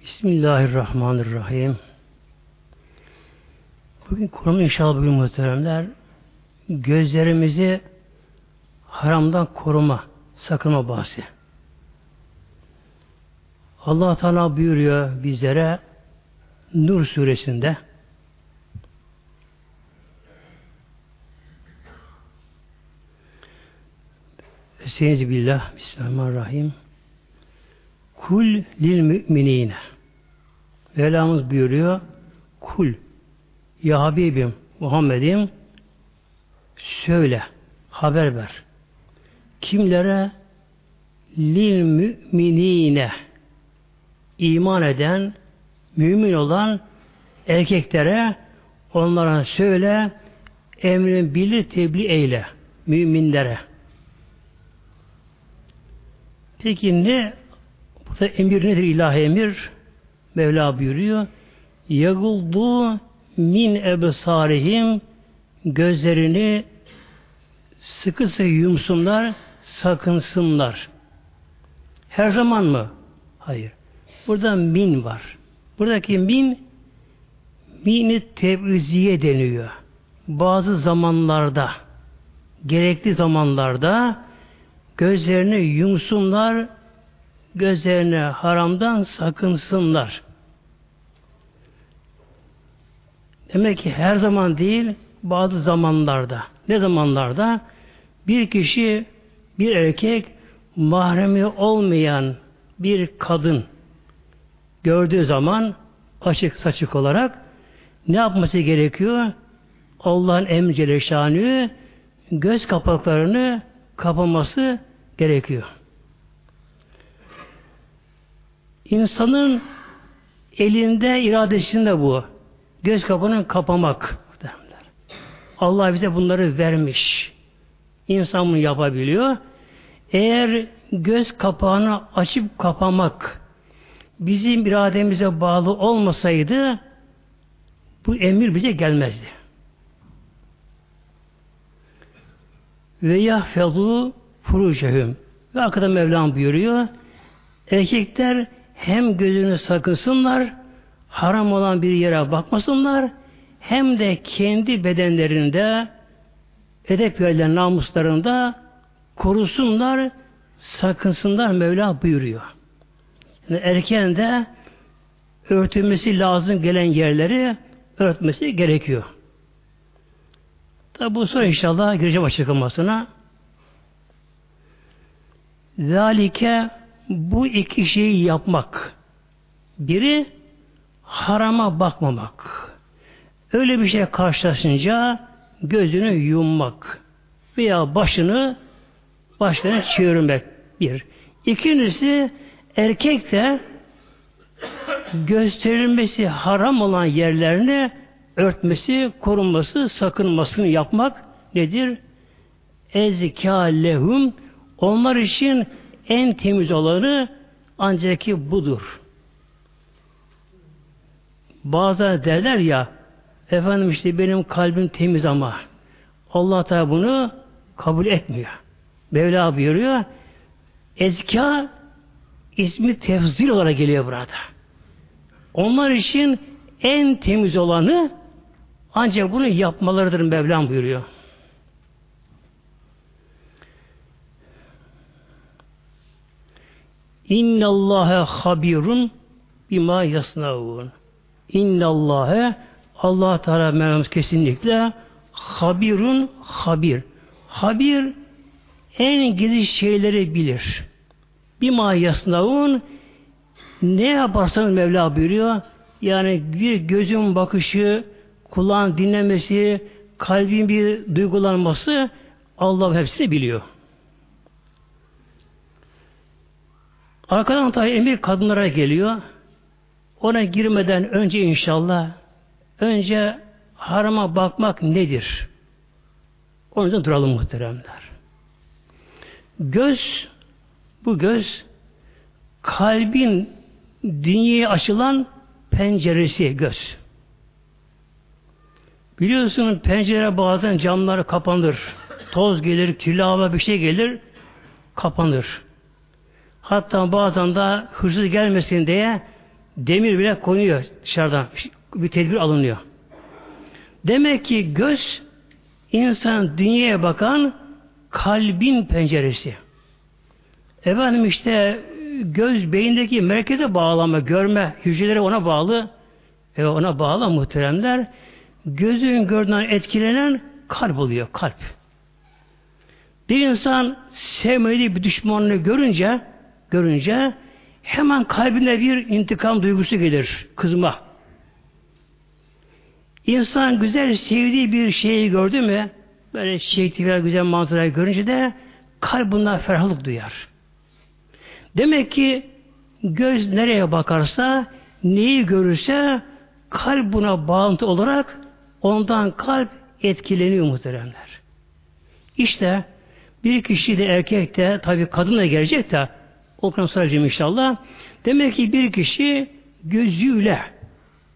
Bismillahirrahmanirrahim. Bugün konumuz inşallah bugün muhteremler gözlerimizi haramdan koruma, sakınma bahsi. Allah Teala buyuruyor bizlere Nur suresinde Estaizu billah Bismillahirrahmanirrahim Kul lil müminine Mevlamız buyuruyor Kul Ya Habibim Muhammed'im söyle haber ver. Kimlere lil müminine iman eden mümin olan erkeklere onlara söyle emrin bilir tebliğ eyle müminlere. Peki ne burada emir nedir ilahi emir? Mevla buyuruyor. Yaguldu min ebsarihim gözlerini sıkı sıkı yumsunlar, sakınsınlar. Her zaman mı? Hayır. Burada min var. Buradaki min mini tebriziye deniyor. Bazı zamanlarda gerekli zamanlarda gözlerini yumsunlar, gözlerini haramdan sakınsınlar. Demek ki her zaman değil, bazı zamanlarda. Ne zamanlarda? Bir kişi, bir erkek mahremi olmayan bir kadın gördüğü zaman açık saçık olarak ne yapması gerekiyor? Allah'ın emri göz kapaklarını kapaması gerekiyor. İnsanın elinde iradesinde bu. Göz kapağını kapamak. Allah bize bunları vermiş. İnsan bunu yapabiliyor. Eğer göz kapağını açıp kapamak bizim irademize bağlı olmasaydı bu emir bize gelmezdi. Ve yahfezu furucehum. Ve arkada Mevlam buyuruyor. Erkekler hem gözünü sakınsınlar, haram olan bir yere bakmasınlar, hem de kendi bedenlerinde edep yerler namuslarında korusunlar, sakınsınlar Mevla buyuruyor. Yani erken de örtülmesi lazım gelen yerleri örtmesi gerekiyor. Tabi bu sonra inşallah gireceğim açıklamasına. Zalike bu iki şeyi yapmak. Biri harama bakmamak. Öyle bir şey karşılaşınca gözünü yummak veya başını başlarına çevirmek bir. İkincisi erkek de gösterilmesi haram olan yerlerini örtmesi, korunması, sakınmasını yapmak nedir? Ezka lehum onlar için en temiz olanı ancak ki budur. Bazı derler ya efendim işte benim kalbim temiz ama Allah Teala bunu kabul etmiyor. Mevla buyuruyor ezka ismi tefzil olarak geliyor burada. Onlar için en temiz olanı ancak bunu yapmalarıdır Mevlam buyuruyor. İnna Allahe habirun bima yasnavun. İnna Allahe Allah Teala Mevlamız kesinlikle habirun habir. Habir en gizli şeyleri bilir. Bima yasnavun ne yaparsanız Mevla buyuruyor. Yani bir gözün bakışı, kulağın dinlemesi, kalbin bir duygulanması Allah hepsini biliyor. Arkadan tabi emir kadınlara geliyor. Ona girmeden önce inşallah önce harama bakmak nedir? Onun için duralım muhteremler. Göz, bu göz kalbin dünyaya açılan penceresi göz. Biliyorsunuz pencere bazen camlar kapanır. Toz gelir, kirli hava bir şey gelir, kapanır. Hatta bazen de hırsız gelmesin diye Demir bile konuyor dışarıdan. Bir tedbir alınıyor. Demek ki göz insan dünyaya bakan kalbin penceresi. Efendim işte göz beyindeki merkeze bağlama, görme, hücreleri ona bağlı. E ona bağlı muhteremler. Gözün gördüğünden etkilenen kalp oluyor, kalp. Bir insan sevmediği bir düşmanını görünce görünce hemen kalbine bir intikam duygusu gelir. Kızma. İnsan güzel sevdiği bir şeyi gördü mü böyle çiçekli veya güzel manzarayı görünce de kalp bundan ferahlık duyar. Demek ki göz nereye bakarsa neyi görürse kalp buna bağıntı olarak ondan kalp etkileniyor muhteremler. İşte bir kişi de erkek de tabi kadın da gelecek de o soracağım inşallah. Demek ki bir kişi gözüyle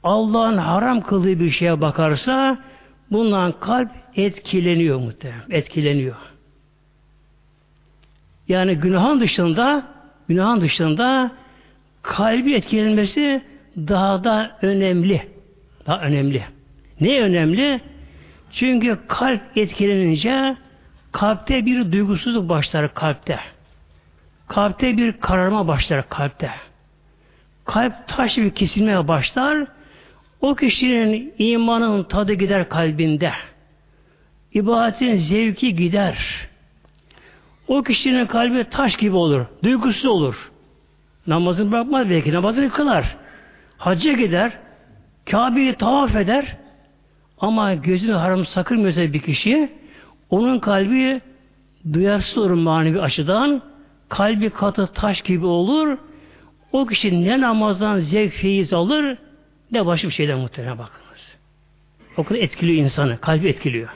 Allah'ın haram kıldığı bir şeye bakarsa bundan kalp etkileniyor muhtemelen. Etkileniyor. Yani günahın dışında günahın dışında kalbi etkilenmesi daha da önemli. Daha önemli. Ne önemli? Çünkü kalp etkilenince kalpte bir duygusuzluk başlar kalpte. Kalpte bir kararma başlar kalpte. Kalp taş gibi kesilmeye başlar. O kişinin imanın tadı gider kalbinde. İbadetin zevki gider. O kişinin kalbi taş gibi olur. Duygusuz olur. Namazını bırakmaz belki. Namazını kılar. Hacca gider. Kabe'yi tavaf eder. Ama gözünü haram sakırmıyorsa bir kişi onun kalbi duyarsız olur manevi açıdan. Kalbi katı taş gibi olur. O kişi ne namazdan zevk feyiz alır ne başka bir şeyden muhtemelen bakınız. O kadar etkiliyor insanı. Kalbi etkiliyor.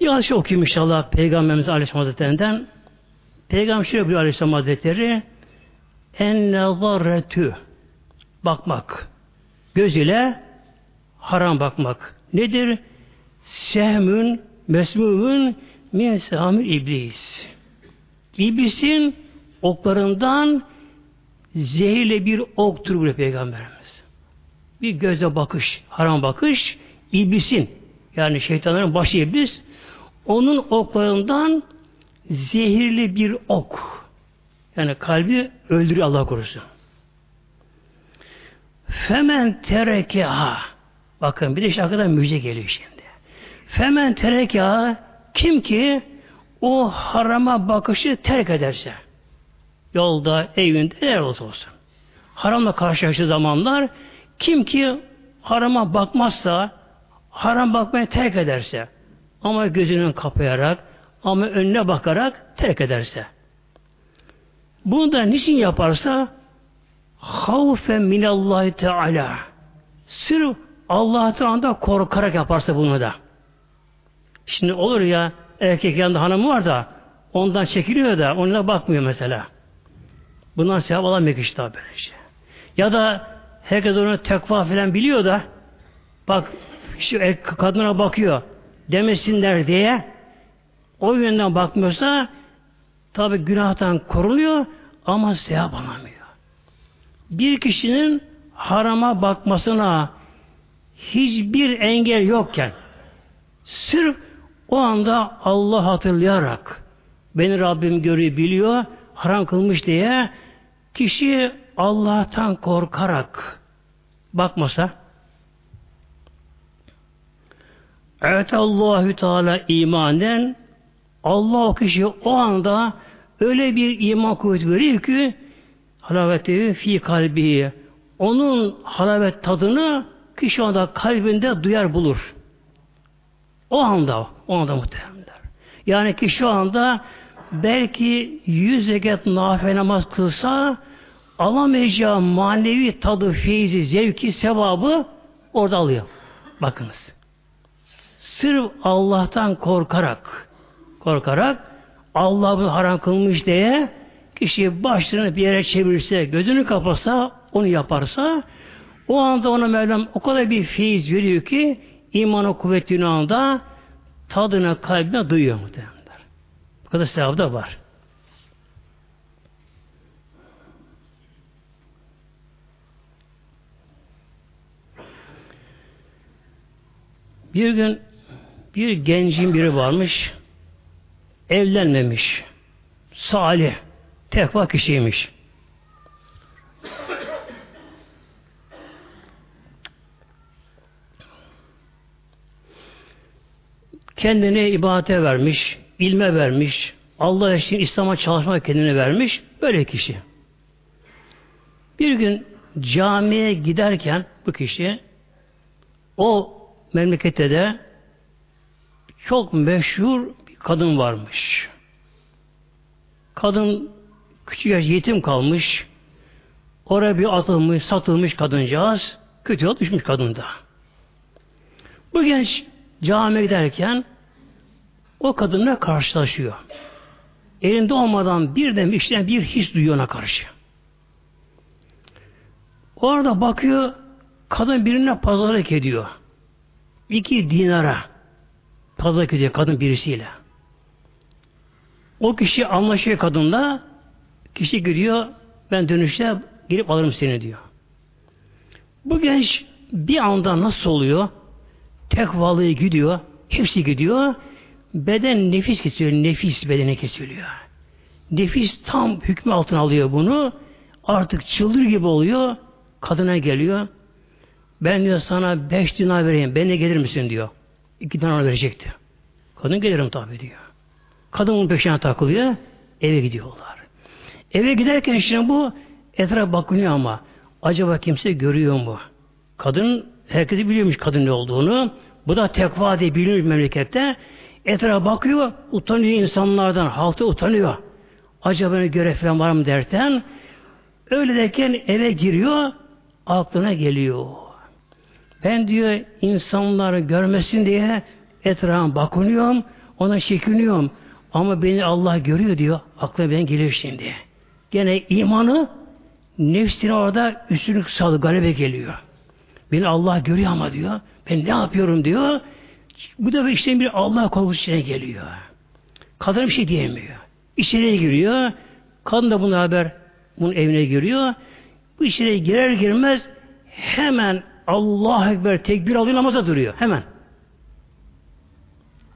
Bir şey okuyayım inşallah Peygamberimiz Aleyhisselam Hazretlerinden. Peygamber şöyle buyuruyor Aleyhisselam Hazretleri en nazarretü bakmak. Göz ile haram bakmak. Nedir? Sehmün mesmumün min iblis. İblisin oklarından zehirle bir oktur buraya Peygamberimiz. Bir göze bakış, haram bakış, iblisin yani şeytanların başı iblis onun oklarından zehirli bir ok. Yani kalbi öldürüyor Allah korusun. Femen terekeha. Bakın bir de işte arkadan müjde geliyor şimdi. Femen terekeha kim ki o harama bakışı terk ederse yolda, evinde, neler olsa olsun. Haramla karşılaştığı zamanlar kim ki harama bakmazsa haram bakmaya terk ederse ama gözünün kapayarak ama önüne bakarak terk ederse bunu da niçin yaparsa havfe minallahi teala sırf Allah'tan da korkarak yaparsa bunu da. Şimdi olur ya erkek yanında hanımı var da ondan çekiliyor da onunla bakmıyor mesela. Bundan sevap alamıyor işte böylece. Ya da herkes onu tekva falan biliyor da bak şu kadına bakıyor demesinler diye o yönden bakmıyorsa tabi günahtan koruluyor ama sevap alamıyor. Bir kişinin harama bakmasına hiçbir engel yokken sırf o anda Allah hatırlayarak beni Rabbim görüyor, biliyor, haram kılmış diye kişi Allah'tan korkarak bakmasa Evet Allahü Teala imanen Allah o kişi o anda öyle bir iman kuvveti veriyor ki halaveti fi kalbi onun halavet tadını kişi anda kalbinde duyar bulur. O anda, o anda muhtemelenler. Yani ki şu anda belki yüz rekat nafile namaz kılsa alamayacağı manevi tadı, feyzi, zevki, sevabı orada alıyor. Bakınız. Sırf Allah'tan korkarak korkarak Allah bunu haram kılmış diye kişi başını bir yere çevirse, gözünü kapasa, onu yaparsa o anda ona Mevlam o kadar bir feyiz veriyor ki İmanı kuvvetini anda tadına kalbine duyuyor mu muhtemelen. Bu kadar sevabı da var. Bir gün bir gencin biri varmış, evlenmemiş, salih, tekva kişiymiş. Kendini ibadete vermiş, ilme vermiş, Allah için İslam'a çalışma kendine vermiş, böyle kişi. Bir gün camiye giderken bu kişi o memlekette de çok meşhur bir kadın varmış. Kadın küçük yaş yetim kalmış. Oraya bir atılmış, satılmış kadıncağız. Kötü düşmüş kadında. Bu genç camiye giderken o kadınla karşılaşıyor. Elinde olmadan birden işte bir his duyuyor ona karşı. Orada bakıyor, kadın birine pazarlık ediyor. İki dinara pazarlık ediyor kadın birisiyle. O kişi anlaşıyor kadınla, kişi gidiyor, ben dönüşte girip alırım seni diyor. Bu genç bir anda nasıl oluyor? Tek varlığı gidiyor, hepsi gidiyor, beden nefis kesiliyor, nefis bedene kesiliyor. Nefis tam hükmü altına alıyor bunu, artık çıldır gibi oluyor, kadına geliyor, ben diyor sana beş dinar vereyim, benimle gelir misin diyor. İki dinar verecekti. Kadın gelirim tabii diyor. Kadın onun peşine takılıyor, eve gidiyorlar. Eve giderken işte bu etrafa bakınıyor ama acaba kimse görüyor mu? Kadın, herkesi biliyormuş kadın ne olduğunu. Bu da tekva diye biliniyor memlekette. Etrafa bakıyor, utanıyor insanlardan, halkta utanıyor. Acaba ne görev falan var mı derken öyle derken eve giriyor, aklına geliyor. Ben diyor insanları görmesin diye etrafa bakınıyorum, ona çekiniyorum. Ama beni Allah görüyor diyor. Aklına ben geliyor şimdi. Gene imanı nefsine orada üstünlük sağlı galebe geliyor. Beni Allah görüyor ama diyor. Ben ne yapıyorum diyor. Bu da işte bir Allah korkusu içine geliyor. Kadın bir şey diyemiyor. İçeriye giriyor. Kadın da bunu haber bunun evine giriyor. Bu içeriye girer girmez hemen Allah Ekber tekbir alıyor namaza duruyor. Hemen.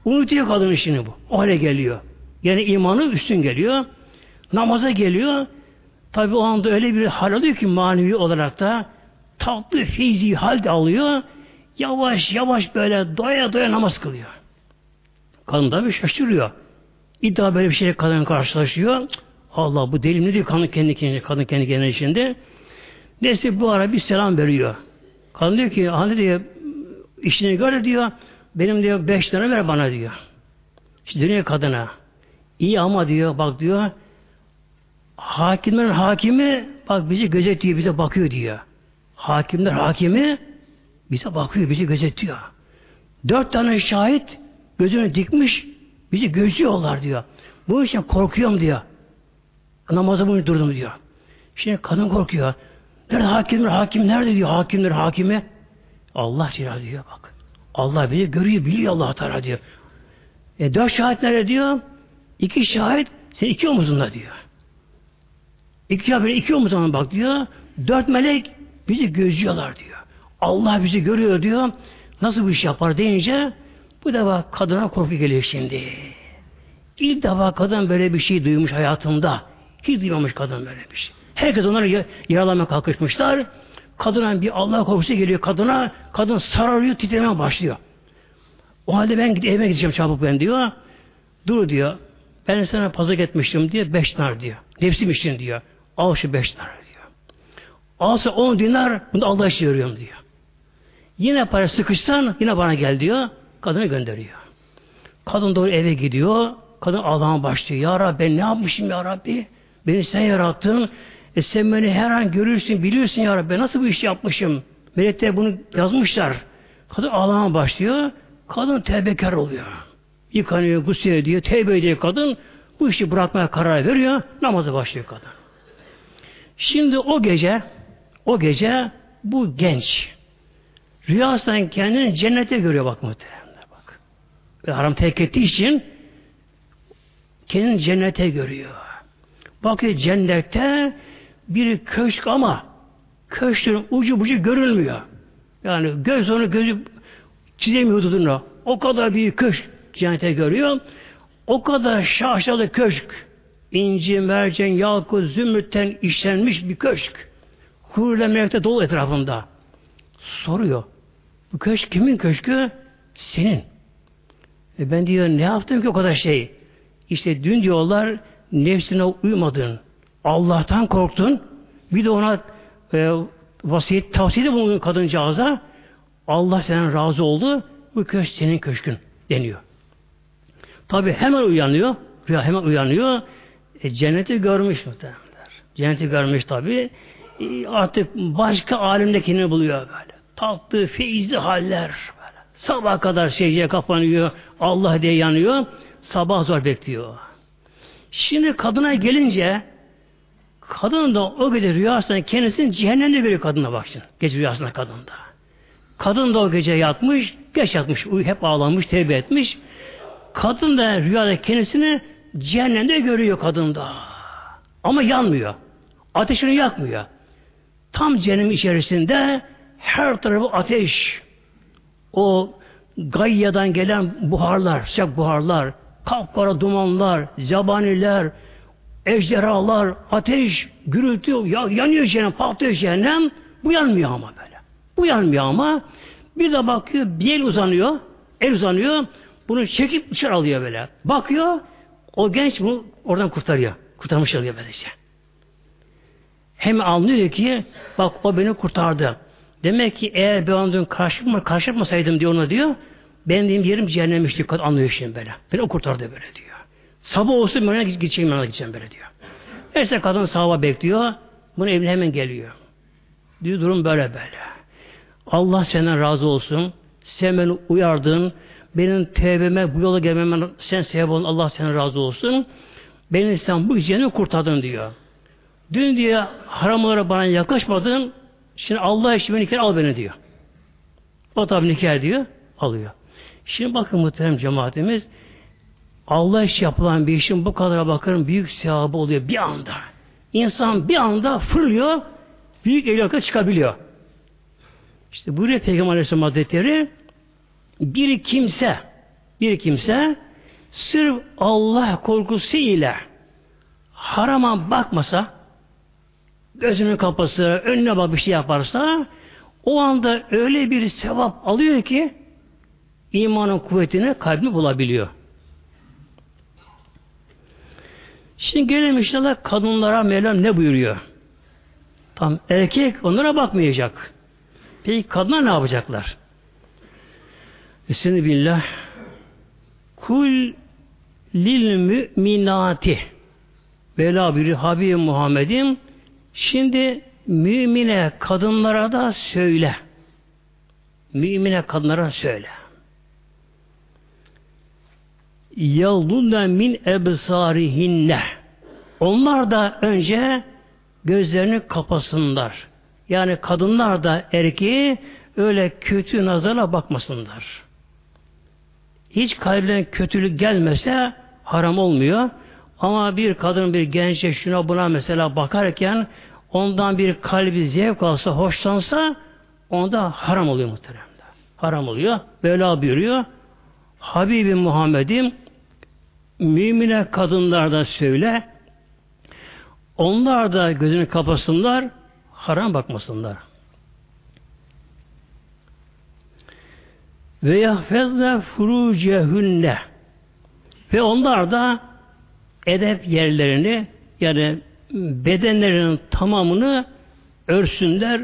Unutuyor kadın işini bu. O hale geliyor. Yani imanı üstün geliyor. Namaza geliyor. Tabi o anda öyle bir hal alıyor ki manevi olarak da tatlı feyzi halde alıyor. Yavaş yavaş böyle doya doya namaz kılıyor. Kadın da bir şaşırıyor. İddia böyle bir şeyle kadın karşılaşıyor. Allah bu deli ne diyor kadın kendi kendine, kadın kendi kendine içinde. Neyse bu ara bir selam veriyor. Kadın diyor ki hani diyor işini gör diyor benim diyor beş tane ver bana diyor. İşte dönüyor kadına. İyi ama diyor bak diyor hakimlerin hakimi bak bizi gözetliyor bize bakıyor diyor. Hakimler hakimi bize bakıyor bizi gözetliyor. Dört tane şahit gözünü dikmiş bizi gözlüyorlar diyor. Bu için korkuyorum diyor. Namaza bunu durdum diyor. Şimdi kadın korkuyor. Nerede hakimler hakim nerede diyor hakimler hakimi. Allah diyor bak. Allah bizi görüyor biliyor Allah Teala diyor. E dört şahit nerede diyor? İki şahit sen iki omuzunda diyor. İki şahit iki omuzuna bak diyor. Dört melek bizi gözlüyorlar diyor. Allah bizi görüyor diyor. Nasıl bir iş yapar deyince bu defa kadına korku geliyor şimdi. İlk defa kadın böyle bir şey duymuş hayatında. Hiç duymamış kadın böyle bir şey. Herkes onları yaralamaya kalkışmışlar. Kadına bir Allah korkusu geliyor kadına. Kadın sararıyor, titremeye başlıyor. O halde ben evime gideceğim çabuk ben diyor. Dur diyor. Ben sana pazar etmiştim diye beş dinar diyor. Nefsim için diyor. Al şu beş dinar diyor. Alsa on dinar bunu Allah için veriyorum diyor. Yine para sıkışsan yine bana gel diyor. Kadını gönderiyor. Kadın doğru eve gidiyor. Kadın Allah'a başlıyor. Ya Rabbi ben ne yapmışım ya Rabbi? Beni sen yarattın. E sen beni her an görürsün, biliyorsun ya Rabbi. Nasıl bu işi yapmışım? Melekler bunu yazmışlar. Kadın ağlamaya başlıyor. Kadın tevbekar oluyor. Yıkanıyor, gusül ediyor, tevbe ediyor kadın. Bu işi bırakmaya karar veriyor. Namaza başlıyor kadın. Şimdi o gece o gece bu genç rüyasından kendini cennete görüyor bak muhteremler bak. Ve haram terk ettiği için kendini cennete görüyor. Bakıyor cennette bir köşk ama köşkün ucu bucu görülmüyor. Yani göz onu gözü çizemiyor hududunu. O kadar büyük köşk cennete görüyor. O kadar şaşalı köşk. İnci, mercen, yakut, zümrütten işlenmiş bir köşk. Hurle melekte dolu etrafında. Soruyor. Bu köşk kimin köşkü? Senin. E ben diyor ne yaptım ki o kadar şey? İşte dün diyorlar nefsine uymadın. Allah'tan korktun. Bir de ona e, vasiyet tavsiyede bulundun kadıncağıza. Allah senden razı oldu. Bu köşk senin köşkün deniyor. Tabi hemen uyanıyor. Rüya hemen uyanıyor. E, cenneti görmüş muhtemelenler. Cenneti görmüş tabi. E, artık başka alemdekini buluyor böyle. Tatlı, feyizli haller. Sabah kadar secdeye kapanıyor. Allah diye yanıyor. Sabah zor bekliyor. Şimdi kadına gelince kadın da o gece rüyasında kendisini cehennemde görüyor kadına bak şimdi. Gece rüyasında kadında. Kadın da o gece yatmış, geç yatmış, hep ağlamış, tevbe etmiş. Kadın da rüyada kendisini cehennemde görüyor kadın da. Ama yanmıyor. Ateşini yakmıyor. Tam cehennem içerisinde her tarafı ateş. O Gayya'dan gelen buharlar, sıcak buharlar, kapkara dumanlar, zabaniler, ejderhalar, ateş, gürültü, yanıyor cehennem, patlıyor cehennem. Bu yanmıyor ama böyle. Bu yanmıyor ama bir de bakıyor bir el uzanıyor, el uzanıyor, bunu çekip dışarı alıyor böyle. Bakıyor, o genç bunu oradan kurtarıyor. Kurtarmış oluyor böylece. Hem anlıyor ki bak o beni kurtardı. Demek ki eğer ben onu karşıma, karşılamasaydım diyor ona diyor. Ben diyeyim yerim cehennemmiş diyor. Anlıyor şimdi böyle. Beni o kurtardı böyle diyor. Sabah olsun ben gideceğim ben gideceğim böyle diyor. Neyse kadın sabah bekliyor. Bunu evine hemen geliyor. Diyor durum böyle böyle. Allah senden razı olsun. Sen beni uyardın. Benim tevbeme bu yola gelmeme sen sebep olun. Allah senden razı olsun. Beni sen bu geceni kurtardın diyor. Dün diye haramlara bana yaklaşmadın. Şimdi Allah için beni nikah al beni diyor. O tabi nikah diyor. Alıyor. Şimdi bakın muhterem cemaatimiz Allah için yapılan bir işin bu kadar bakın büyük sevabı oluyor bir anda. İnsan bir anda fırlıyor büyük evliya çıkabiliyor. İşte buyuruyor Peygamber Aleyhisselam Hazretleri bir kimse bir kimse sırf Allah korkusu ile harama bakmasa gözünü kapası, önüne bak bir şey yaparsa o anda öyle bir sevap alıyor ki imanın kuvvetini kalbi bulabiliyor. Şimdi gelelim inşallah kadınlara Mevlam ne buyuruyor? Tam erkek onlara bakmayacak. Peki kadınlar ne yapacaklar? Üstüne billah kul lil müminati Vela bir Habib Muhammed'im şimdi mümine kadınlara da söyle. Mümine kadınlara söyle. Yaldunne min ebsarihinne. Onlar da önce gözlerini kapasınlar. Yani kadınlar da erkeği öyle kötü nazarla bakmasınlar. Hiç kalbine kötülük gelmese haram olmuyor. Ama bir kadın bir gençe şuna buna mesela bakarken ondan bir kalbi zevk alsa, hoşlansa onda haram oluyor muhteremler. Haram oluyor. Böyle buyuruyor. Habibim Muhammed'im mümine kadınlardan söyle onlar da gözünü kapasınlar haram bakmasınlar. Ve yahfezne furucehünne ve onlar da edep yerlerini yani bedenlerinin tamamını örsünler,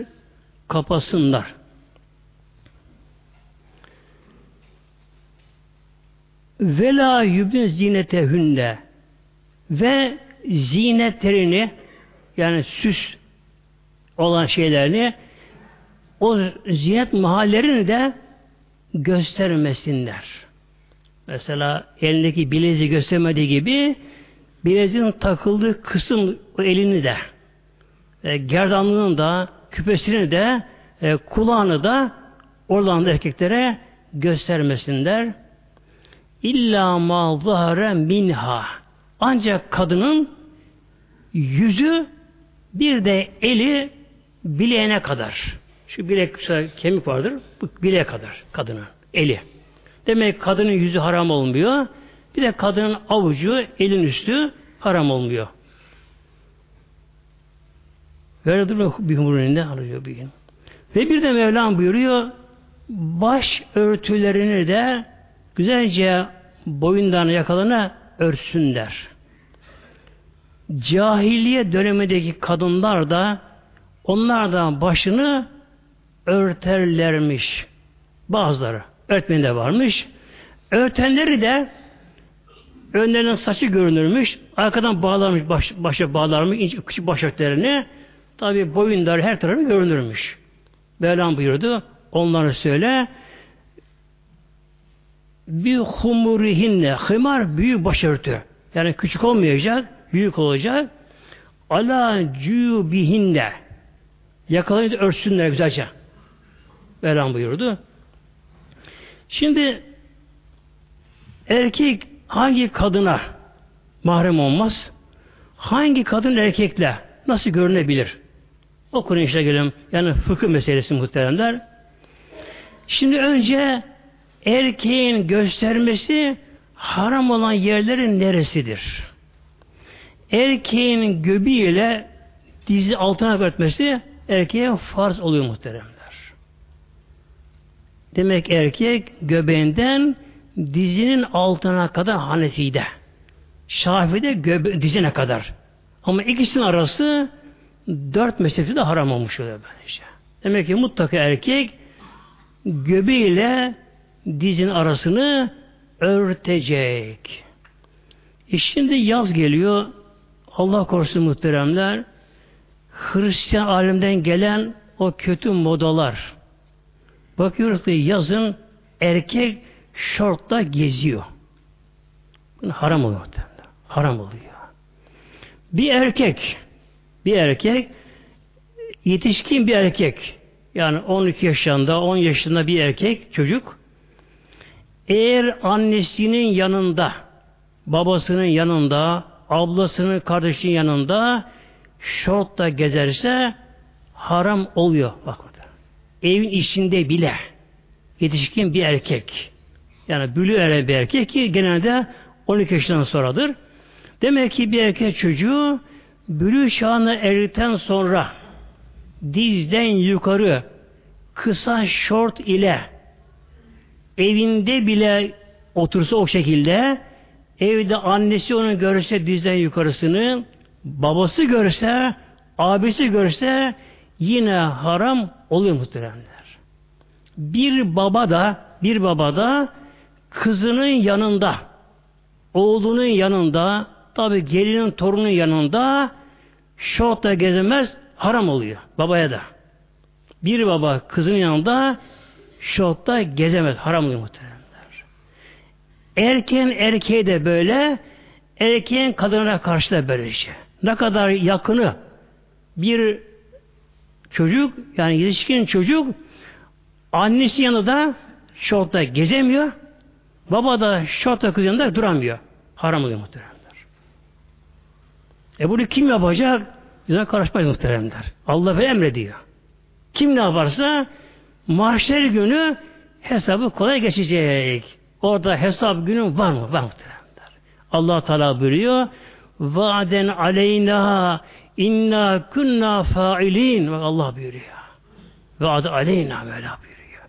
kapasınlar. Vela yübdün zinetehünne ve zinetlerini yani süs olan şeylerini o zinet mahallerini de göstermesinler. Mesela elindeki bileziği göstermediği gibi bileziğin takıldığı kısım elini de e, gerdanlığını da küpesini de e, kulağını da oradan da erkeklere göstermesinler. İlla ma zahare minha. Ancak kadının yüzü bir de eli bileğine kadar. Şu bilek kemik vardır. Bu bileğe kadar kadının. eli. Demek kadının yüzü haram olmuyor. Bir de kadının avucu, elin üstü haram olmuyor. Duruyor bir humurunda alıyor bir gün. Ve bir de Mevlam buyuruyor baş örtülerini de güzelce boyundan yakalana örtsünler. Cahiliye dönemindeki kadınlar da onlar da başını örterlermiş. Bazıları. Örtmeyen de varmış. Örtenleri de önlerinin saçı görünürmüş. Arkadan bağlarmış, baş, başa bağlarmış, ince, küçük başörtlerini. Tabi boyunları her tarafı görünürmüş. Mevlam buyurdu. Onları söyle. Bir humurihinne. Hımar büyük başörtü. Yani küçük olmayacak, büyük olacak. Ala cübihinne. Yakalayınca örtsünler güzelce. Mevlam buyurdu. Şimdi erkek hangi kadına mahrem olmaz? Hangi kadın erkekle nasıl görünebilir? O konu işte gelelim. Yani fıkıh meselesi muhteremler. Şimdi önce erkeğin göstermesi haram olan yerlerin neresidir? Erkeğin göbeğiyle dizi altına örtmesi erkeğe farz oluyor muhteremler. Demek erkek göbeğinden dizinin altına kadar Hanefi'de. Şafi'de göbe dizine kadar. Ama ikisinin arası dört meselesi de haram olmuş oluyor böylece. Demek ki mutlaka erkek göbeğiyle dizin arasını örtecek. E şimdi yaz geliyor. Allah korusun muhteremler. Hristiyan alemden gelen o kötü modalar. Bakıyoruz ki yazın erkek şortla geziyor. Haram oluyor. Haram oluyor. Bir erkek bir erkek yetişkin bir erkek yani 12 yaşında 10 yaşında bir erkek çocuk eğer annesinin yanında babasının yanında ablasının kardeşinin yanında şortla gezerse haram oluyor. Bak evin içinde bile yetişkin bir erkek yani bülü eren bir erkek ki genelde 12 yaşından sonradır. Demek ki bir erkek çocuğu bülü çağına erdikten sonra dizden yukarı kısa şort ile evinde bile otursa o şekilde evde annesi onu görse dizden yukarısını babası görse abisi görse yine haram oluyor muhteremler. Bir baba da bir baba da kızının yanında oğlunun yanında tabi gelinin torunun yanında şortla gezemez haram oluyor babaya da. Bir baba kızın yanında şortla gezemez haram oluyor muhteremler. Erken erkeğe de böyle erkeğin kadına karşı da böylece. Ne kadar yakını bir çocuk yani yetişkin çocuk annesi yanında şortla gezemiyor. Baba da şortla kız duramıyor. Haram oluyor muhteremler. E bunu kim yapacak? Bize karışmayız muhteremler. Allah ve emrediyor. Kim ne yaparsa mahşer günü hesabı kolay geçecek. Orada hesap günü var mı? Var muhteremler. Allah Teala buyuruyor Vaden aleyna inna kunna failin. Bak Allah buyuruyor. Vaad aleyna Mevla buyuruyor.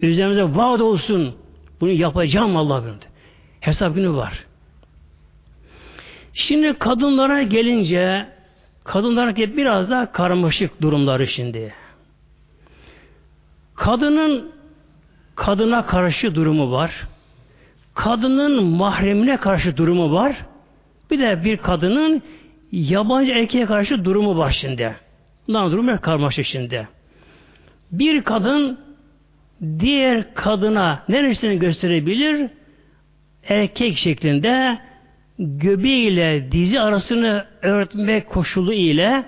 Üzerimize vaad olsun. Bunu yapacağım Allah buyuruyor. Hesap günü var. Şimdi kadınlara gelince kadınlar biraz daha karmaşık durumları şimdi. Kadının kadına karşı durumu var. Kadının mahremine karşı durumu var. Bir de bir kadının yabancı erkeğe karşı durumu var şimdi. Bunların durumu karmaşık şimdi. Bir kadın diğer kadına neresini gösterebilir? Erkek şeklinde göbeğiyle dizi arasını örtmek koşulu ile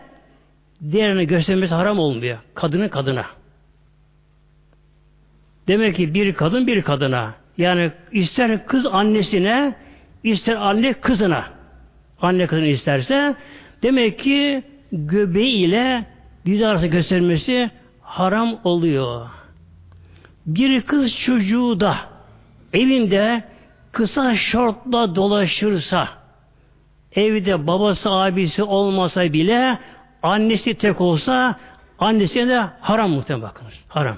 diğerini göstermesi haram olmuyor. Kadının kadına. Demek ki bir kadın bir kadına. Yani ister kız annesine, ister anne kızına anne kadın isterse demek ki göbeği ile diz arası göstermesi haram oluyor. Bir kız çocuğu da evinde kısa şortla dolaşırsa evde babası abisi olmasa bile annesi tek olsa annesine de haram muhtemelen bakınız. Haram.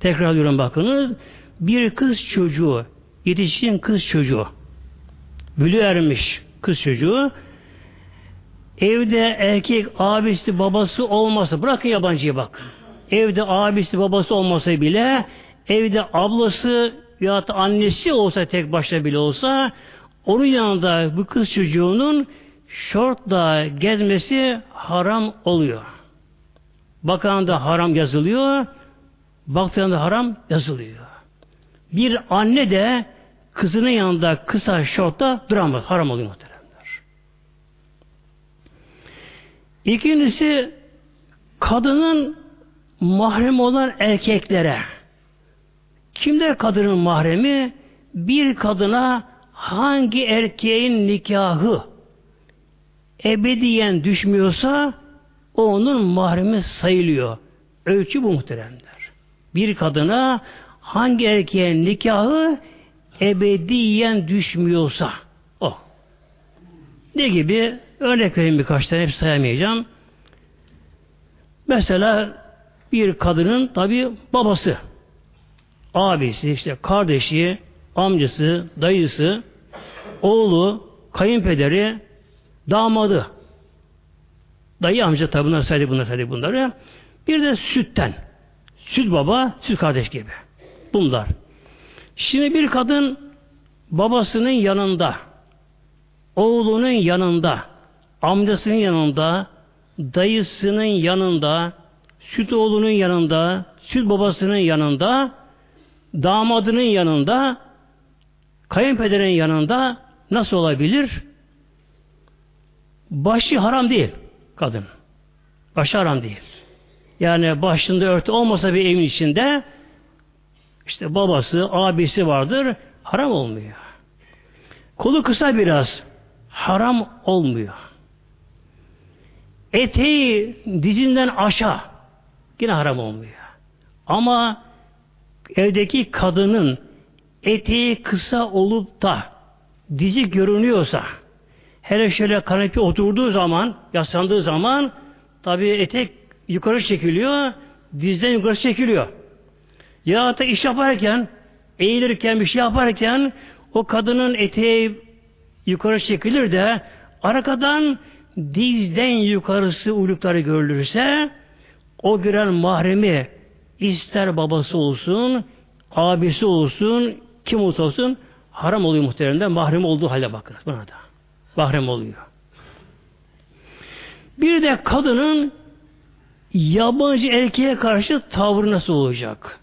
Tekrar diyorum bakınız. Bir kız çocuğu, yetişkin kız çocuğu, bülü ermiş kız çocuğu, evde erkek abisi babası olmasa, bırakın yabancıya bak. Evde abisi babası olmasa bile, evde ablası ya da annesi olsa tek başına bile olsa, onun yanında bu kız çocuğunun şortla gezmesi haram oluyor. Bakanında haram yazılıyor, baktığında haram yazılıyor. Bir anne de kızının yanında kısa şortla duramaz. Haram oluyor muhteremler. İkincisi kadının mahrem olan erkeklere. Kimler kadının mahremi? Bir kadına hangi erkeğin nikahı ebediyen düşmüyorsa o onun mahremi sayılıyor. Ölçü bu muhteremler. Bir kadına hangi erkeğin nikahı ebediyen düşmüyorsa o. Ne gibi? Örnek vereyim birkaç tane hep sayamayacağım. Mesela bir kadının tabi babası, abisi, işte kardeşi, amcası, dayısı, oğlu, kayınpederi, damadı. Dayı amca tabi bunlar saydı bunlar saydı bunları. Bir de sütten. Süt baba, süt kardeş gibi. Bunlar. Şimdi bir kadın babasının yanında, oğlunun yanında, amcasının yanında, dayısının yanında, süt oğlunun yanında, süt babasının yanında, damadının yanında, kayınpederin yanında nasıl olabilir? Başı haram değil kadın. Başı haram değil. Yani başında örtü olmasa bir evin içinde işte babası, abisi vardır. Haram olmuyor. Kolu kısa biraz. Haram olmuyor. Eteği dizinden aşağı. Yine haram olmuyor. Ama evdeki kadının eteği kısa olup da dizi görünüyorsa hele şöyle kanepe oturduğu zaman yaslandığı zaman tabi etek yukarı çekiliyor dizden yukarı çekiliyor. Ya da iş yaparken, eğilirken, bir şey yaparken o kadının eteği yukarı çekilir de arkadan dizden yukarısı uylukları görülürse o giren mahremi ister babası olsun, abisi olsun, kim olsa olsun haram oluyor muhteremden. Mahrem olduğu halde bakın buna da. Mahrem oluyor. Bir de kadının yabancı erkeğe karşı tavrı nasıl olacak?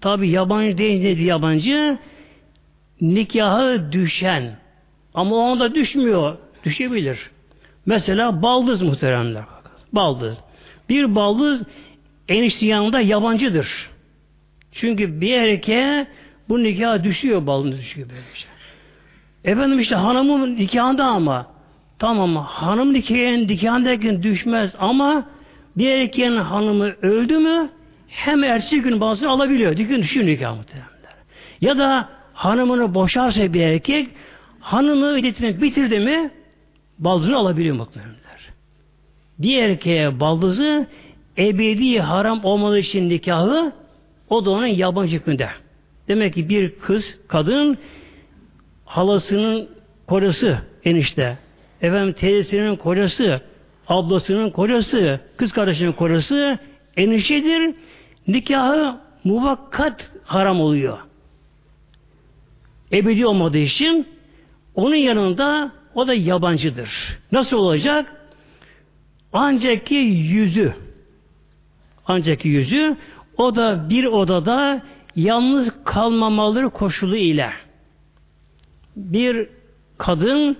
Tabi yabancı değil dedi yabancı nikahı düşen ama o anda düşmüyor. Düşebilir. Mesela baldız muhteremler. Baldız. Bir baldız enişte yanında yabancıdır. Çünkü bir erkeğe bu nikah düşüyor baldız düşüyor böyle şey. Efendim işte hanımın nikahında ama tamam hanım nikahın nikahındayken düşmez ama bir erkeğin hanımı öldü mü hem ertesi gün bazı alabiliyor. Dikün düşün nikah muhtemelenler. Ya da hanımını boşarsa bir erkek hanımı iletmek bitirdi mi baldızını alabiliyor muhtemelenler. Bir erkeğe baldızı ebedi haram olmadığı için nikahı o da onun yabancı hükmünde. Demek ki bir kız, kadın halasının kocası enişte, efendim teyzesinin kocası, ablasının kocası, kız kardeşinin kocası eniştedir nikahı muvakkat haram oluyor. Ebedi olmadığı için onun yanında o da yabancıdır. Nasıl olacak? Ancak ki yüzü ancak yüzü o da bir odada yalnız kalmamaları koşulu ile bir kadın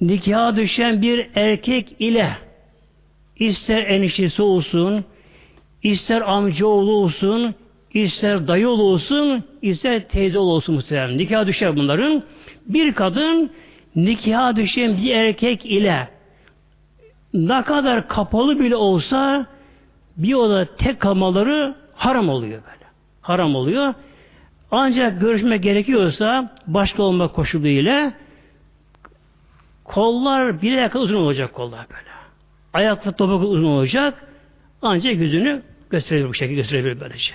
nikaha düşen bir erkek ile ister eniştesi olsun, İster amcaoğlu olsun, ister dayıoğlu olsun, ister teyzeoğlu olsun muhtemelen. Nikah düşer bunların. Bir kadın nikah düşen bir erkek ile ne kadar kapalı bile olsa bir oda tek kalmaları haram oluyor böyle. haram oluyor. Ancak görüşme gerekiyorsa başka olma koşuluyla kollar bir kadar uzun olacak kollar böyle. Ayaklı topuk uzun olacak. Ancak yüzünü gösterebilir bu şekilde gösterebilir böylece.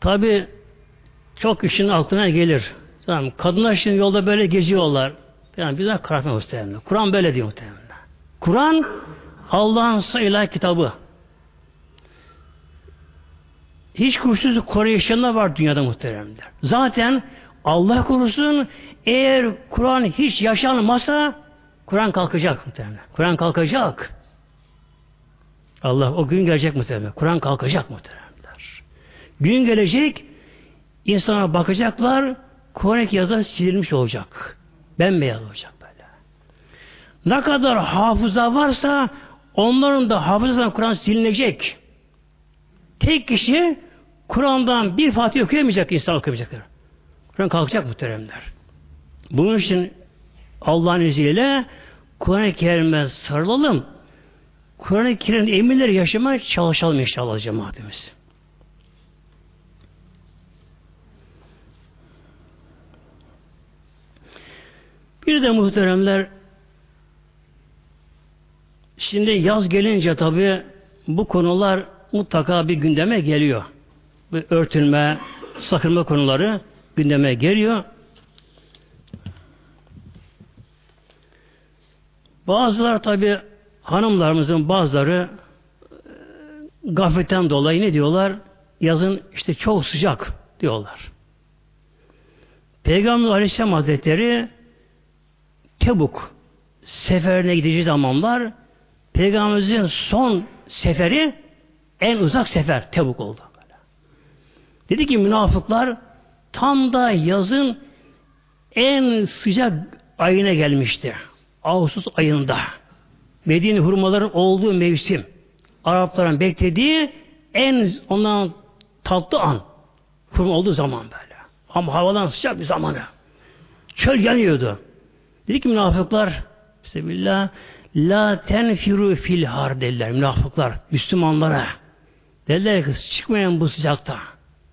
Tabi çok kişinin aklına gelir. Tamam, kadınlar şimdi yolda böyle geziyorlar. Yani bizler karakter muhtemelen. Kur'an böyle diyor muhtemelen. Kur'an Allah'ın sayılı kitabı. Hiç kuşsuz koruyuşanlar var dünyada muhteremler. Zaten Allah korusun eğer Kur'an hiç yaşanmasa Kur'an kalkacak muhtemelen. Kur'an kalkacak. Allah o gün gelecek muhtemelen. Kur'an kalkacak muhtemelen. Gün gelecek insana bakacaklar Kur'an-ı yazar silinmiş olacak. Bembeyaz olacak böyle. Ne kadar hafıza varsa onların da hafızasından Kur'an silinecek. Tek kişi Kur'an'dan bir Fatih okuyamayacak insan okuyamayacaklar. Kur'an kalkacak muhteremler. Bunun için Allah'ın izniyle Kur'an-ı Kerim'e sarılalım. Kur'an-ı Kerim'in emirleri yaşamaya çalışalım inşallah cemaatimiz. Bir de muhteremler şimdi yaz gelince tabi bu konular mutlaka bir gündeme geliyor. Bu örtünme, sakınma konuları gündeme geliyor. Bazılar tabi hanımlarımızın bazıları e, gafletten dolayı ne diyorlar? Yazın işte çok sıcak diyorlar. Peygamber Aleyhisselam Hazretleri Tebuk seferine gideceği zamanlar Peygamberimizin son seferi en uzak sefer Tebuk oldu. Dedi ki münafıklar tam da yazın en sıcak ayına gelmişti. Ağustos ayında. Medine hurmaların olduğu mevsim. Arapların beklediği en ondan tatlı an. Hurma olduğu zaman böyle. Ama havadan sıcak bir zamanı. Çöl yanıyordu. Dedi ki münafıklar Bismillah La tenfiru fil har dediler münafıklar Müslümanlara. Dediler ki çıkmayın bu sıcakta.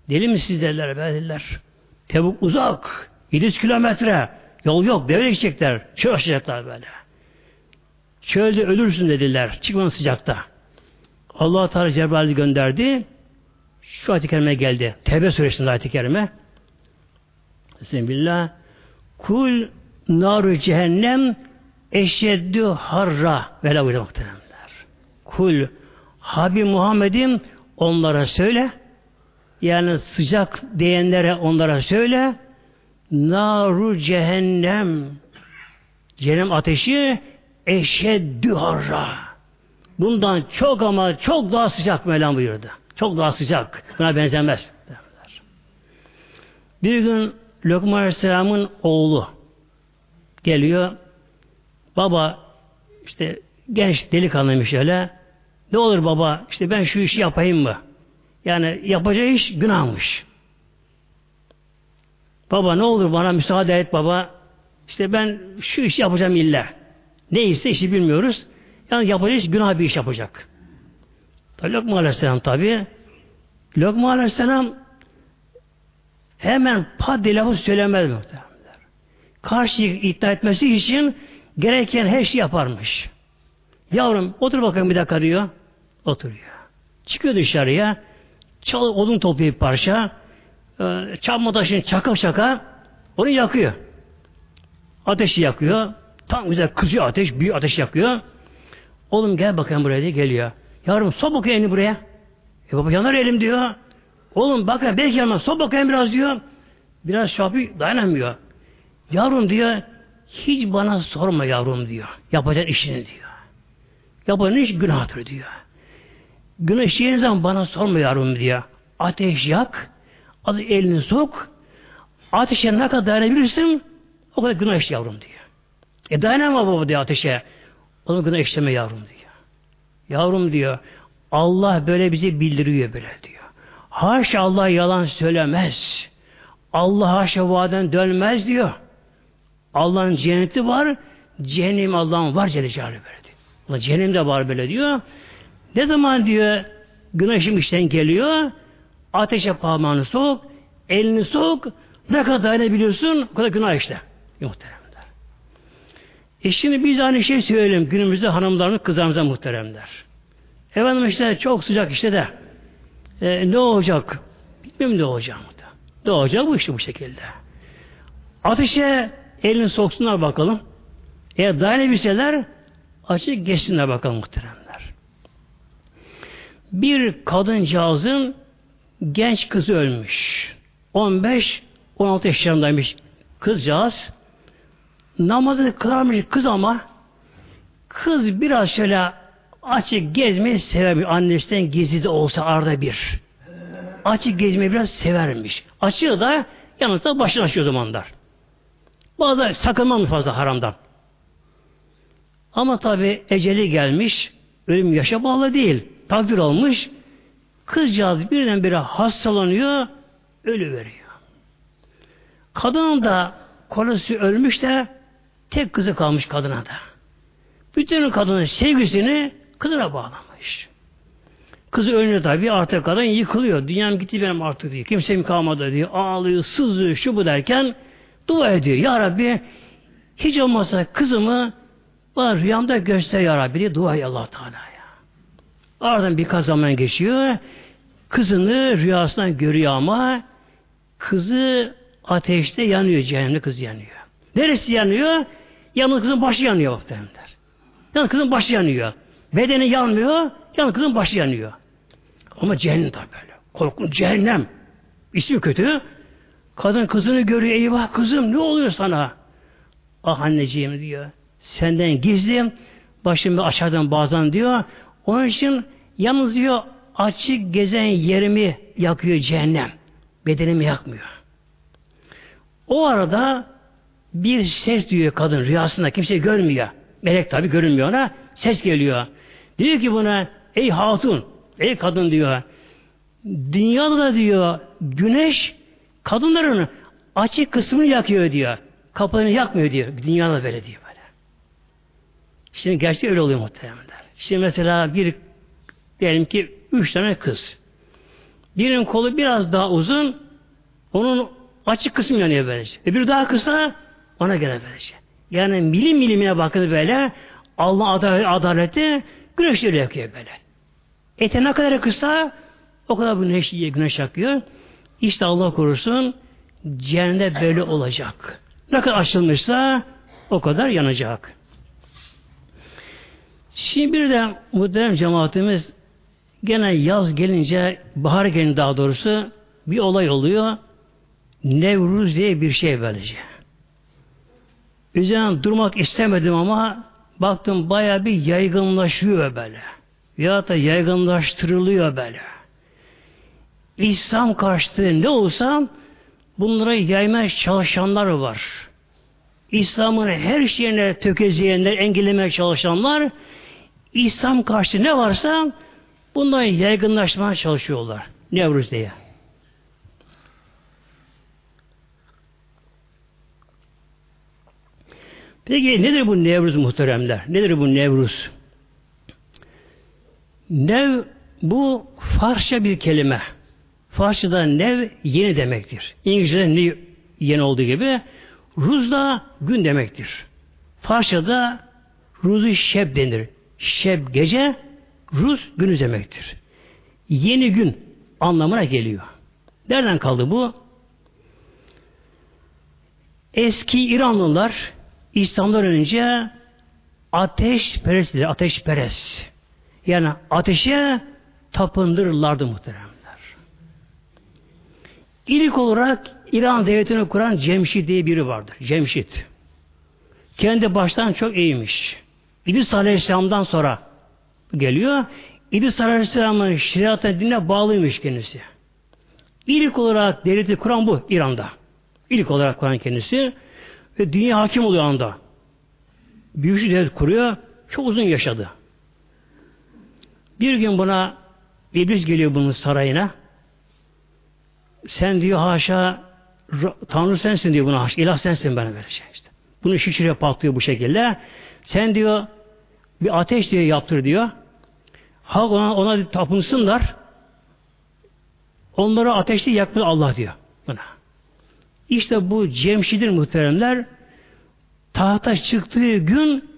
Deli mi siz dediler be dediler. Tebuk uzak. 700 kilometre. Yol yok. Devre gidecekler. Çöl açacaklar böyle. Çölde ölürsün dediler. Çıkmayın sıcakta. Allah Teala Cebrail'i gönderdi. Şu kerime geldi. Tevbe suresinde ayet-i kerime. Bismillah. Kul Nar cehennem eşeddü harra vela buyuruyor muhteremler. Kul Habib Muhammed'im onlara söyle yani sıcak diyenlere onlara söyle naru cehennem cehennem ateşi eşeddü harra bundan çok ama çok daha sıcak Mevlam buyurdu. Çok daha sıcak. Buna benzemez. Bir gün Lokman Aleyhisselam'ın oğlu Geliyor. Baba işte genç delikanlıymış öyle. Ne olur baba işte ben şu işi yapayım mı? Yani yapacağı iş günahmış. Baba ne olur bana müsaade et baba. İşte ben şu işi yapacağım illa. Neyse işi bilmiyoruz. Yani yapacağı iş günah bir iş yapacak. Tabi Lokman Aleyhisselam tabi. Lokman Aleyhisselam hemen pat lafı söylemez muhtemelen karşı iddia etmesi için gereken her şeyi yaparmış. Yavrum otur bakalım bir dakika diyor. Oturuyor. Çıkıyor dışarıya. Çal, odun toplayıp parça. E, çamma taşını çaka çaka onu yakıyor. Ateşi yakıyor. Tam güzel kızıyor ateş. Büyük ateş yakıyor. Oğlum gel bakayım buraya diye geliyor. Yavrum sok bakayım elini buraya. E baba yanar elim diyor. Oğlum bakın belki yanmaz. Sok bakayım biraz diyor. Biraz şapi dayanamıyor. Yavrum diyor hiç bana sorma yavrum diyor. Yapacağın işini diyor. Yapacağın iş günahtır diyor. Günah işleyeceğin zaman bana sorma yavrum diyor. Ateş yak, az elini sok, ateşe ne kadar dayanabilirsin o kadar günah işle yavrum diyor. E dayanama baba diyor ateşe. Onu günah işleme yavrum diyor. Yavrum diyor Allah böyle bize bildiriyor böyle diyor. Haşa Allah yalan söylemez. Allah haşa vaden dönmez diyor. Allah'ın cenneti var, cehennem Allah'ın var Celle Celaluhu böyle. Allah cehennemde var böyle diyor. Ne zaman diyor güneşim işten geliyor ateşe parmağını sok elini sok ne kadar ne biliyorsun o kadar günah işte. Muhteremler. E şimdi biz aynı şey söyleyelim günümüzde hanımlarını kızlarımıza muhteremler. Efendim işte çok sıcak işte de e, ne olacak? Bilmiyorum ne olacak. Ne olacak bu işte bu şekilde. Ateşe elini soksunlar bakalım. Eğer dayanabilseler açık geçsinler bakalım muhteremler. Bir kadıncağızın genç kızı ölmüş. 15-16 yaşlarındaymış kızcağız. Namazını kılarmış kız ama kız biraz şöyle açık gezmeyi severmiş. Annesinden gizli de olsa arada bir. Açık gezmeyi biraz severmiş. Açığı da yalnız başını açıyor zamanlar. Bazı sakınmamış fazla haramdan. Ama tabi eceli gelmiş, ölüm yaşa bağlı değil. Takdir olmuş. Kızcağız birdenbire hastalanıyor, ölü veriyor. Kadının da kolesi ölmüş de tek kızı kalmış kadına da. Bütün kadının sevgisini kızına bağlamış. Kızı ölünce tabi artık kadın yıkılıyor. Dünyam gitti benim artık diyor. Kimsem kalmadı diyor. Ağlıyor, sızlıyor, şu bu derken dua ediyor. Ya Rabbi hiç olmazsa kızımı bana rüyamda göster Ya Rabbi diye dua ediyor allah Teala'ya. Ardından birkaç zaman geçiyor. Kızını rüyasından görüyor ama kızı ateşte yanıyor. Cehennemde kız yanıyor. Neresi yanıyor? Yalnız kızın başı yanıyor muhtemelenler. Yalnız kızın başı yanıyor. Bedeni yanmıyor, yalnız kızın başı yanıyor. Ama cehennem tabi böyle. Korkunç cehennem. İsmi kötü. Kadın kızını görüyor. Eyvah kızım ne oluyor sana? Ah anneciğim diyor. Senden gizliyim. Başımı aşağıdan bazen diyor. Onun için yalnız diyor açık gezen yerimi yakıyor cehennem. Bedenimi yakmıyor. O arada bir ses duyuyor kadın rüyasında. Kimse görmüyor. Melek tabi görünmüyor ona. Ses geliyor. Diyor ki buna ey hatun, ey kadın diyor. Dünyada da diyor güneş kadınların açık kısmını yakıyor diyor. Kapılarını yakmıyor diyor. Dünyada böyle diyor böyle. Şimdi gerçekten öyle oluyor muhtemelen. Şimdi mesela bir diyelim ki üç tane kız. Birinin kolu biraz daha uzun, onun açık kısmı yanıyor böylece. bir daha kısa, ona göre böylece. Yani milim milimine bakın böyle, Allah adaleti, adaleti güneş öyle yakıyor böyle. Ete ne kadar kısa, o kadar güneş, güneş yakıyor. İşte Allah korusun, cehennemde böyle olacak. Ne kadar açılmışsa, o kadar yanacak. Şimdi bir de muhterem cemaatimiz gene yaz gelince, bahar gelince daha doğrusu bir olay oluyor. Nevruz diye bir şey böylece. Üzerine durmak istemedim ama baktım baya bir yaygınlaşıyor böyle. Ya da yaygınlaştırılıyor böyle. İslam karşıtı ne olsa bunlara yaymaya çalışanlar var. İslam'ın her şeyine tökezleyenler, engellemeye çalışanlar İslam karşı ne varsa bunları yaygınlaştırmaya çalışıyorlar. Nevruz diye. Peki nedir bu Nevruz muhteremler? Nedir bu Nevruz? Nev bu Farsça bir kelime. Farsçada nev yeni demektir. İngilizce'de new yeni olduğu gibi Ruz da gün demektir. Farsçada Ruzu şeb denir. Şeb gece, Ruz günü demektir. Yeni gün anlamına geliyor. Nereden kaldı bu? Eski İranlılar İslam'dan önce ateş perestler, ateş perest. Yani ateşe tapındırırlardı muhteremler. İlk olarak İran devletini kuran Cemşit diye biri vardır. Cemşit. Kendi baştan çok iyiymiş. İdris Aleyhisselam'dan sonra geliyor. İdris Aleyhisselam'ın şeriat dinine bağlıymış kendisi. İlk olarak devleti kuran bu İran'da. İlk olarak kuran kendisi. Ve dünya hakim oluyor anda. Büyük devlet kuruyor. Çok uzun yaşadı. Bir gün buna iblis geliyor bunun sarayına. Sen diyor haşa Tanrı sensin diyor buna haşa. İlah sensin bana verecek işte. Bunu şişire patlıyor bu şekilde. Sen diyor bir ateş diye yaptır diyor. Halk ona, ona tapınsınlar. Onları ateşte yakmadı Allah diyor buna. İşte bu Cemşid'in muhteremler tahta çıktığı gün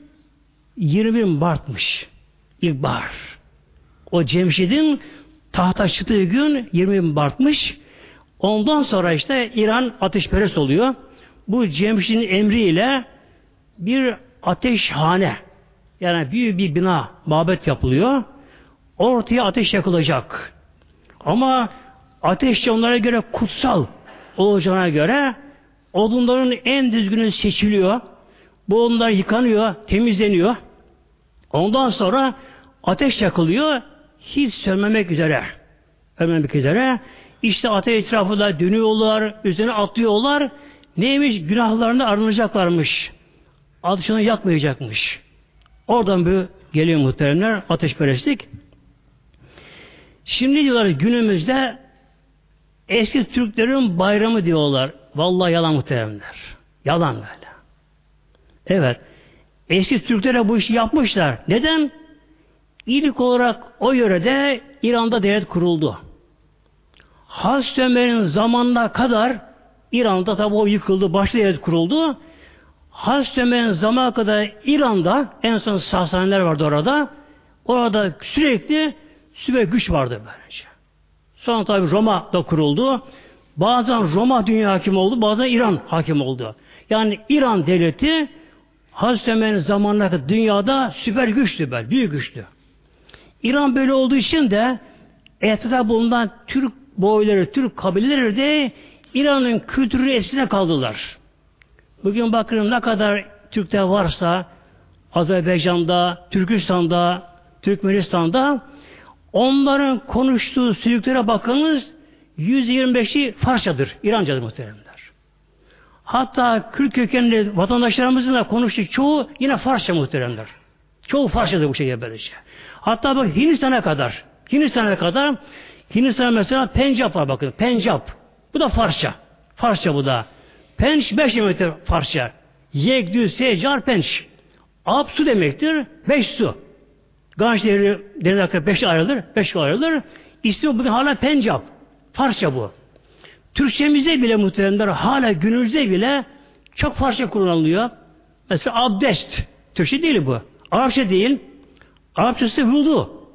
21 Mart'mış. İlkbahar. O Cemşid'in tahta çıktığı gün 20 Mart'mış. Ondan sonra işte İran ateşperest oluyor. Bu Cemşid'in emriyle bir ateşhane yani büyük bir bina, mabet yapılıyor. Ortaya ateş yakılacak. Ama ateş onlara göre kutsal olacağına göre odunların en düzgünü seçiliyor. Bu odunlar yıkanıyor, temizleniyor. Ondan sonra ateş yakılıyor, hiç sönmemek üzere. Sönmemek üzere. İşte ateş etrafında dönüyorlar, üzerine atlıyorlar. Neymiş? Günahlarını arınacaklarmış. Ateşini yakmayacakmış. Oradan bir geliyor muhteremler ateşperestlik. Şimdi diyorlar günümüzde eski Türklerin bayramı diyorlar. Vallahi yalan muhteremler. Yalan böyle. Evet. Eski Türklere bu işi yapmışlar. Neden? İlk olarak o yörede İran'da devlet kuruldu. Hazreti Ömer'in zamanına kadar İran'da tabi o yıkıldı, başta devlet kuruldu. Hazreti Ömer'in zamanına kadar İran'da en son Sasaniler vardı orada. Orada sürekli süper güç vardı böylece. Sonra tabi Roma da kuruldu. Bazen Roma dünya hakim oldu, bazen İran hakim oldu. Yani İran devleti Hazreti Ömer'in zamanına kadar dünyada süper güçlü böyle, büyük güçlü. İran böyle olduğu için de etrafta bulunan Türk boyları, Türk kabileleri de İran'ın kültürü esine kaldılar. Bugün bakın ne kadar Türkler varsa Azerbaycan'da, Türkistan'da, Türkmenistan'da onların konuştuğu sürüklere bakınız 125'i Farsçadır, İrancadır muhteremler. Hatta Kürt kökenli vatandaşlarımızın da konuştuğu çoğu yine Farsça muhteremler. Çoğu Farsçadır bu şekilde böylece. Hatta bak Hindistan'a kadar, Hindistan'a kadar Hindistan mesela Pencap var bakın, Pencap. Bu da Farsça. Farsça bu da. Penç beş demektir Farsça. Yek, düz, secar, penç. Ab su demektir. Beş su. Ganj devri deniz hakkında beş ayrılır. Beş ayrılır. İsmi bugün hala Pencap. Farsça bu. Türkçemizde bile muhteremler hala günümüzde bile çok Farsça kullanılıyor. Mesela abdest. Türkçe değil bu. Arapça değil. Arapçası vudu.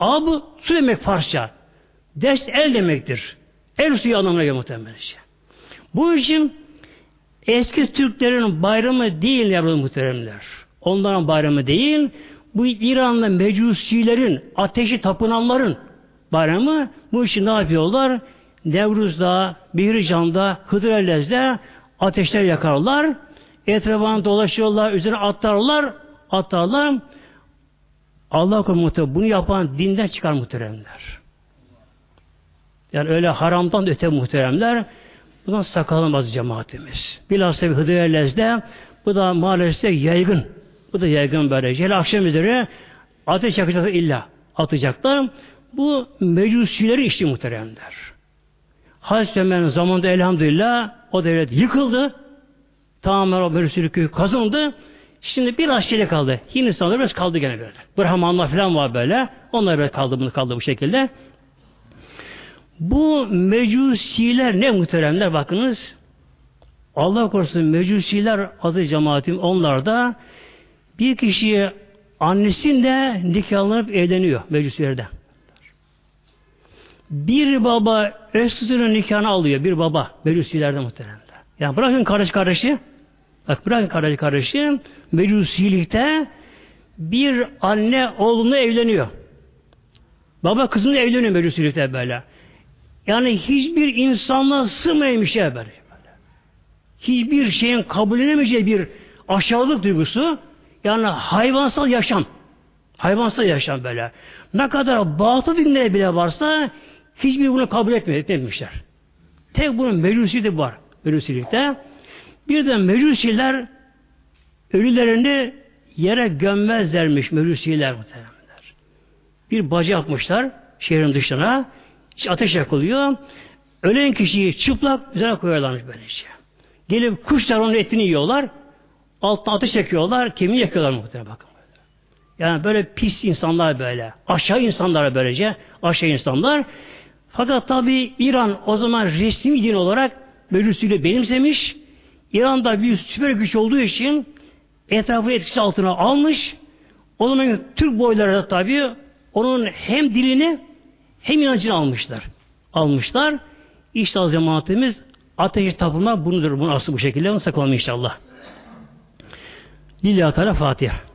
Ab su demek Farsça. Dest el demektir. El suyu anlamına geliyor muhtemelen. Bu için eski Türklerin bayramı değil yavrum muhteremler. Onların bayramı değil. Bu İranlı mecusilerin, ateşi tapınanların bayramı. Bu işi ne yapıyorlar? Nevruz'da, Bihrican'da, Hıdrellez'de ateşler yakarlar. Etrafına dolaşıyorlar, üzerine atlarlar, atlarlar. Allah korusun bunu yapan dinden çıkar muhteremler. Yani öyle haramdan öte muhteremler. Bundan saklanamaz cemaatimiz. Bilhassa bir Hıdrellez'de bu da maalesef yaygın. Bu da yaygın böyle. Hele akşam üzere ateş yakacaklar illa atacaklar. Bu mecusileri işi muhteremler. Hazreti Ömer'in zamanında elhamdülillah o devlet yıkıldı. Tamamen o Mersin köyü kazandı. Şimdi biraz şeyde kaldı. Hindistan'da biraz kaldı gene böyle. Brahmanlar falan var böyle. Onlar böyle kaldı bunu kaldı bu şekilde. Bu mecusiler ne muhteremler bakınız. Allah korusun mecusiler adı cemaatim onlar da bir kişiye annesinde nikahlanıp evleniyor mecusilerde. Bir baba kızının nikahını alıyor. Bir baba mecusilerde muhteremler. Yani bırakın kardeş kardeşi bak bırakın kardeş kardeşi mecusilikte bir anne oğlunu evleniyor. Baba kızını evleniyor mecusilikte böyle. Yani hiçbir insanla sığmayan bir şey böyle. Hiçbir şeyin kabul edemeyeceği bir aşağılık duygusu yani hayvansal yaşam. Hayvansal yaşam böyle. Ne kadar batıl dinleri bile varsa hiçbir bunu kabul etmiyor, etmemişler. Tek bunun mecusi de var. Mecusilikte. Bir de mecusiler ölülerini yere gömmezlermiş mecusiler. Bir bacı yapmışlar şehrin dışına. Ateş yakılıyor. Ölen kişiyi çıplak üzerine koyuyorlarmış böylece. Gelip kuşlar onun etini yiyorlar. Altına ateş yakıyorlar. Kemiği yakıyorlar muhtemelen bakın. Yani böyle pis insanlar böyle. Aşağı insanlar böylece. Aşağı insanlar. Fakat tabi İran o zaman resmi din olarak bölüsüyle benimsemiş. İran'da bir süper güç olduğu için etrafı etkisi altına almış. O zaman Türk boyları da tabi onun hem dilini hem inancını almışlar. Almışlar. İşte az cemaatimiz ateşi tapınma bunudur. Bunu asıl bu şekilde sakalım inşallah. Lillahi Teala Fatiha.